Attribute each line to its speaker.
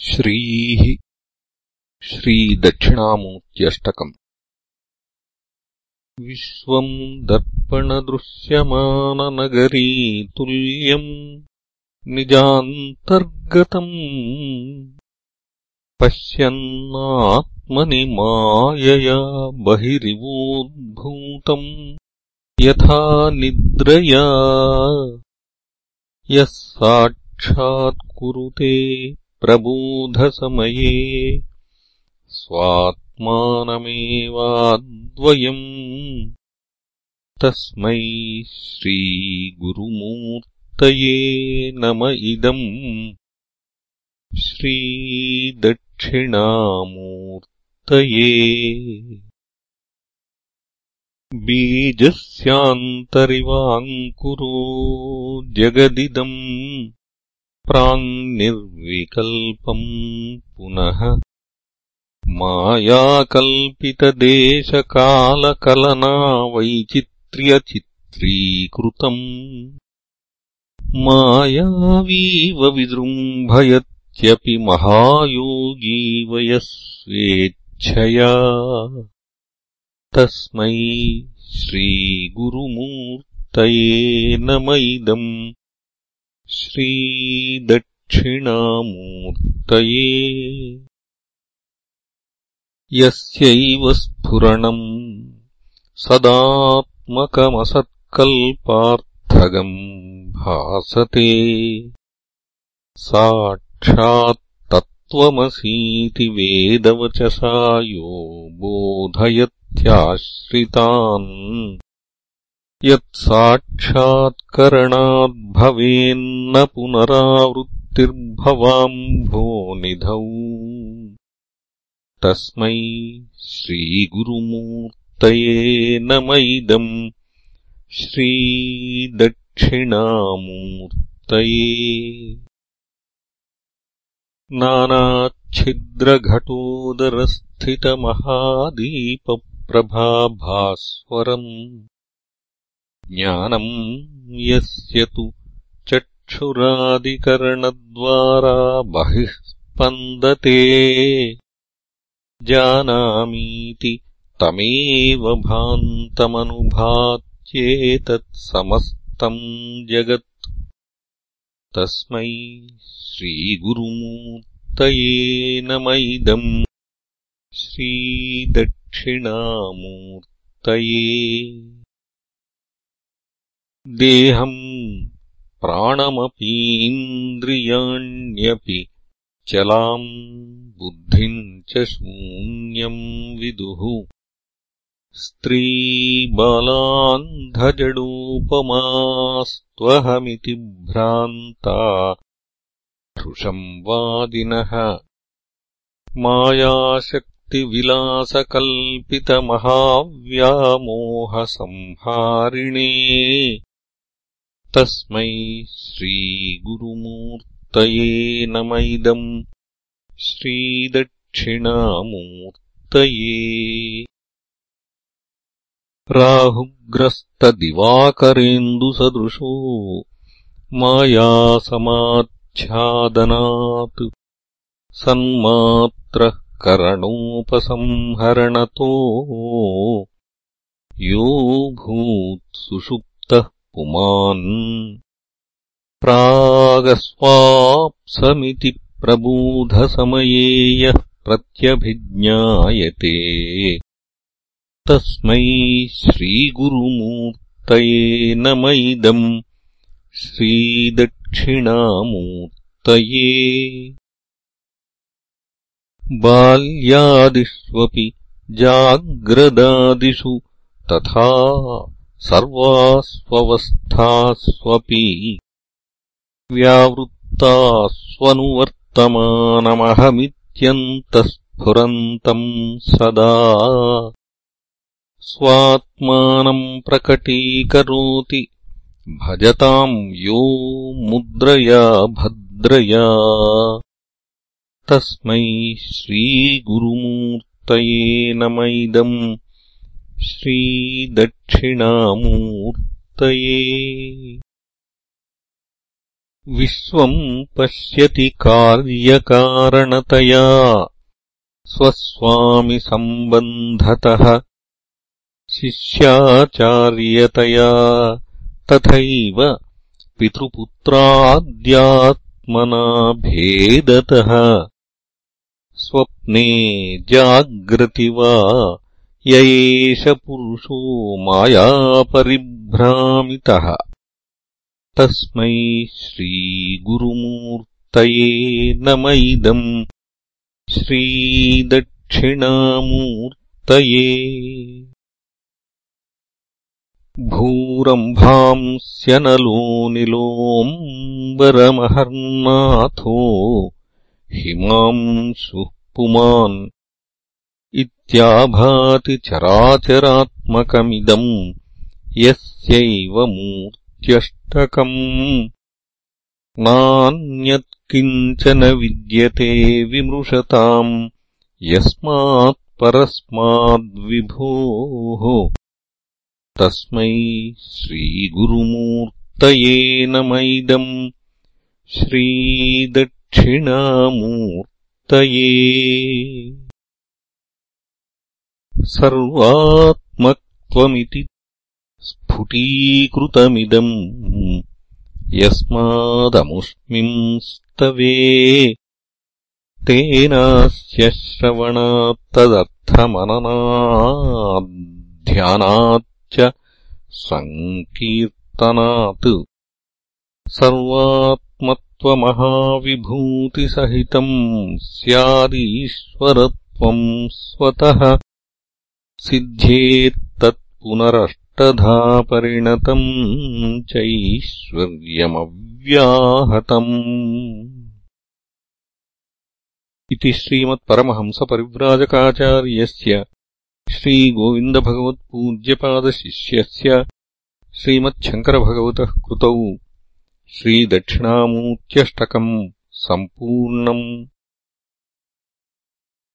Speaker 1: श्रीः श्रीदक्षिणामूर्त्यष्टकम्। विश्वम् दर्पणदृश्यमाननगरी तुल्यम् निजान्तर्गतम्। पश्यन्नात्मनि मायया बहिरिवोद्भूतम्। यथा निद्रया। यः साक्षात्कुरुते प्रबोधसमये स्वात्मानमेवाद्वयम् तस्मै श्रीगुरुमूर्तये नम इदम् श्रीदक्षिणामूर्तये बीजस्यान्तरिवाङ्कुरो जगदिदम् प्राङ्निर्विकल्पम् पुनः मायाकल्पितदेशकालकलनावैचित्र्यचित्रीकृतम् मायावीव विजृम्भयत्यपि महायोगीव यः स्वेच्छया तस्मै श्रीगुरुमूर्तये नम इदम् श्रीदक्षिणामूर्तये। यस्यैव स्फुरणम् सदात्मकमसत्कल्पार्थगम् भासते। साक्षात्तत्त्वमसीति वेदवचसा यो बोधयत्याश्रितान् यत्साक्षात्करणाद्भवेन्न पुनरावृत्तिर्भवाम्भोनिधौ। तस्मै श्रीगुरुमूर्तये नम इदम् श्रीदक्षिणामूर्तये नानाच्छिद्रघटोदरस्थितमहादीपप्रभाभास्वरम् ज्ञानम् यस्य तु चक्षुरादिकरणद्वारा बहिः स्पन्दते जानामीति तमेव भान्तमनुभात्येतत्समस्तम् जगत्। तस्मै श्रीगुरुमूर्तये नम इदम् श्रीदक्षिणामूर्तये देहम् प्राणमपीन्द्रियाण्यपि चलाम् बुद्धिम् च शून्यम् विदुः। स्त्रीबालान्धजडोपमास्त्वहमिति भ्रान्ता धृषम् वादिनः। मायाशक्तिविलासकल्पितमहाव्यामोहसंहारिणे तस्मै श्रीगुरुमूर्तये नम इदम् श्रीदक्षिणामूर्तये राहुग्रस्तदिवाकरेन्दुसदृशो मायासमाच्छादनात् सन्मात्रः करणोपसंहरणतो यो भूत्सुषुप्तः पुमान् प्रागस्वाप्समिति प्रबोधसमये यः प्रत्यभिज्ञायते। तस्मै श्रीगुरुमूर्तये नम इदम् श्रीदक्षिणामूर्तये। बाल्यादिष्वपि जाग्रदादिषु तथा सर्वास्वस्थास्वपि व्यावृत्तास्वनुवर्तमानमहमित्यन्तःस्फुरन्तम् सदा स्वात्मानम् प्रकटीकरोति भजताम् यो मुद्रया भद्रया तस्मै श्रीगुरुमूर्तये नम इदम् श्रीदक्षिणामूर्तये। विश्वम् पश्यति कार्यकारणतया। स्वस्वामिसम्बन्धतः शिष्याचार्यतया। तथैव पितृपुत्राद्यात्मना भेदतः स्वप्ने जाग्रति वा य एष पुरुषो मायापरिभ्रामितः तस्मै श्रीगुरुमूर्तये नम इदम् श्रीदक्षिणामूर्तये भूरम्भांस्यनलो निलोऽम्बरमहर्नाथो हिमांशुः पुमान् इत्याभाति चराचरात्मकमिदम् यस्यैव मूर्त्यष्टकम् नान्यत्किञ्चन विद्यते विमृशताम् यस्मात्परस्माद्विभोः तस्मै श्रीगुरुमूर्तये नमैदम् श्रीदक्षिणामूर्तये सर्वात्मत्वमिति स्फुटीकृतमिदम् यस्मादमुष्मिंस्तवे तेनास्य श्रवणात्तदर्थमननाध्यानाच्च सङ्कीर्तनात् सर्वात्मत्वमहाविभूतिसहितम् स्यादीश्वरत्वम् स्वतः सिद्ध्येत्तत्पुनरष्टधा परिणतम् चैश्वर्यमव्याहतम्। इति श्रीमत्परमहंसपरिव्राजकाचार्यस्य श्रीगोविन्दभगवत्पूज्यपादशिष्यस्य श्रीमच्छङ्करभगवतः कृतौ श्रीदक्षिणामूर्त्यष्टकम् सम्पूर्णम्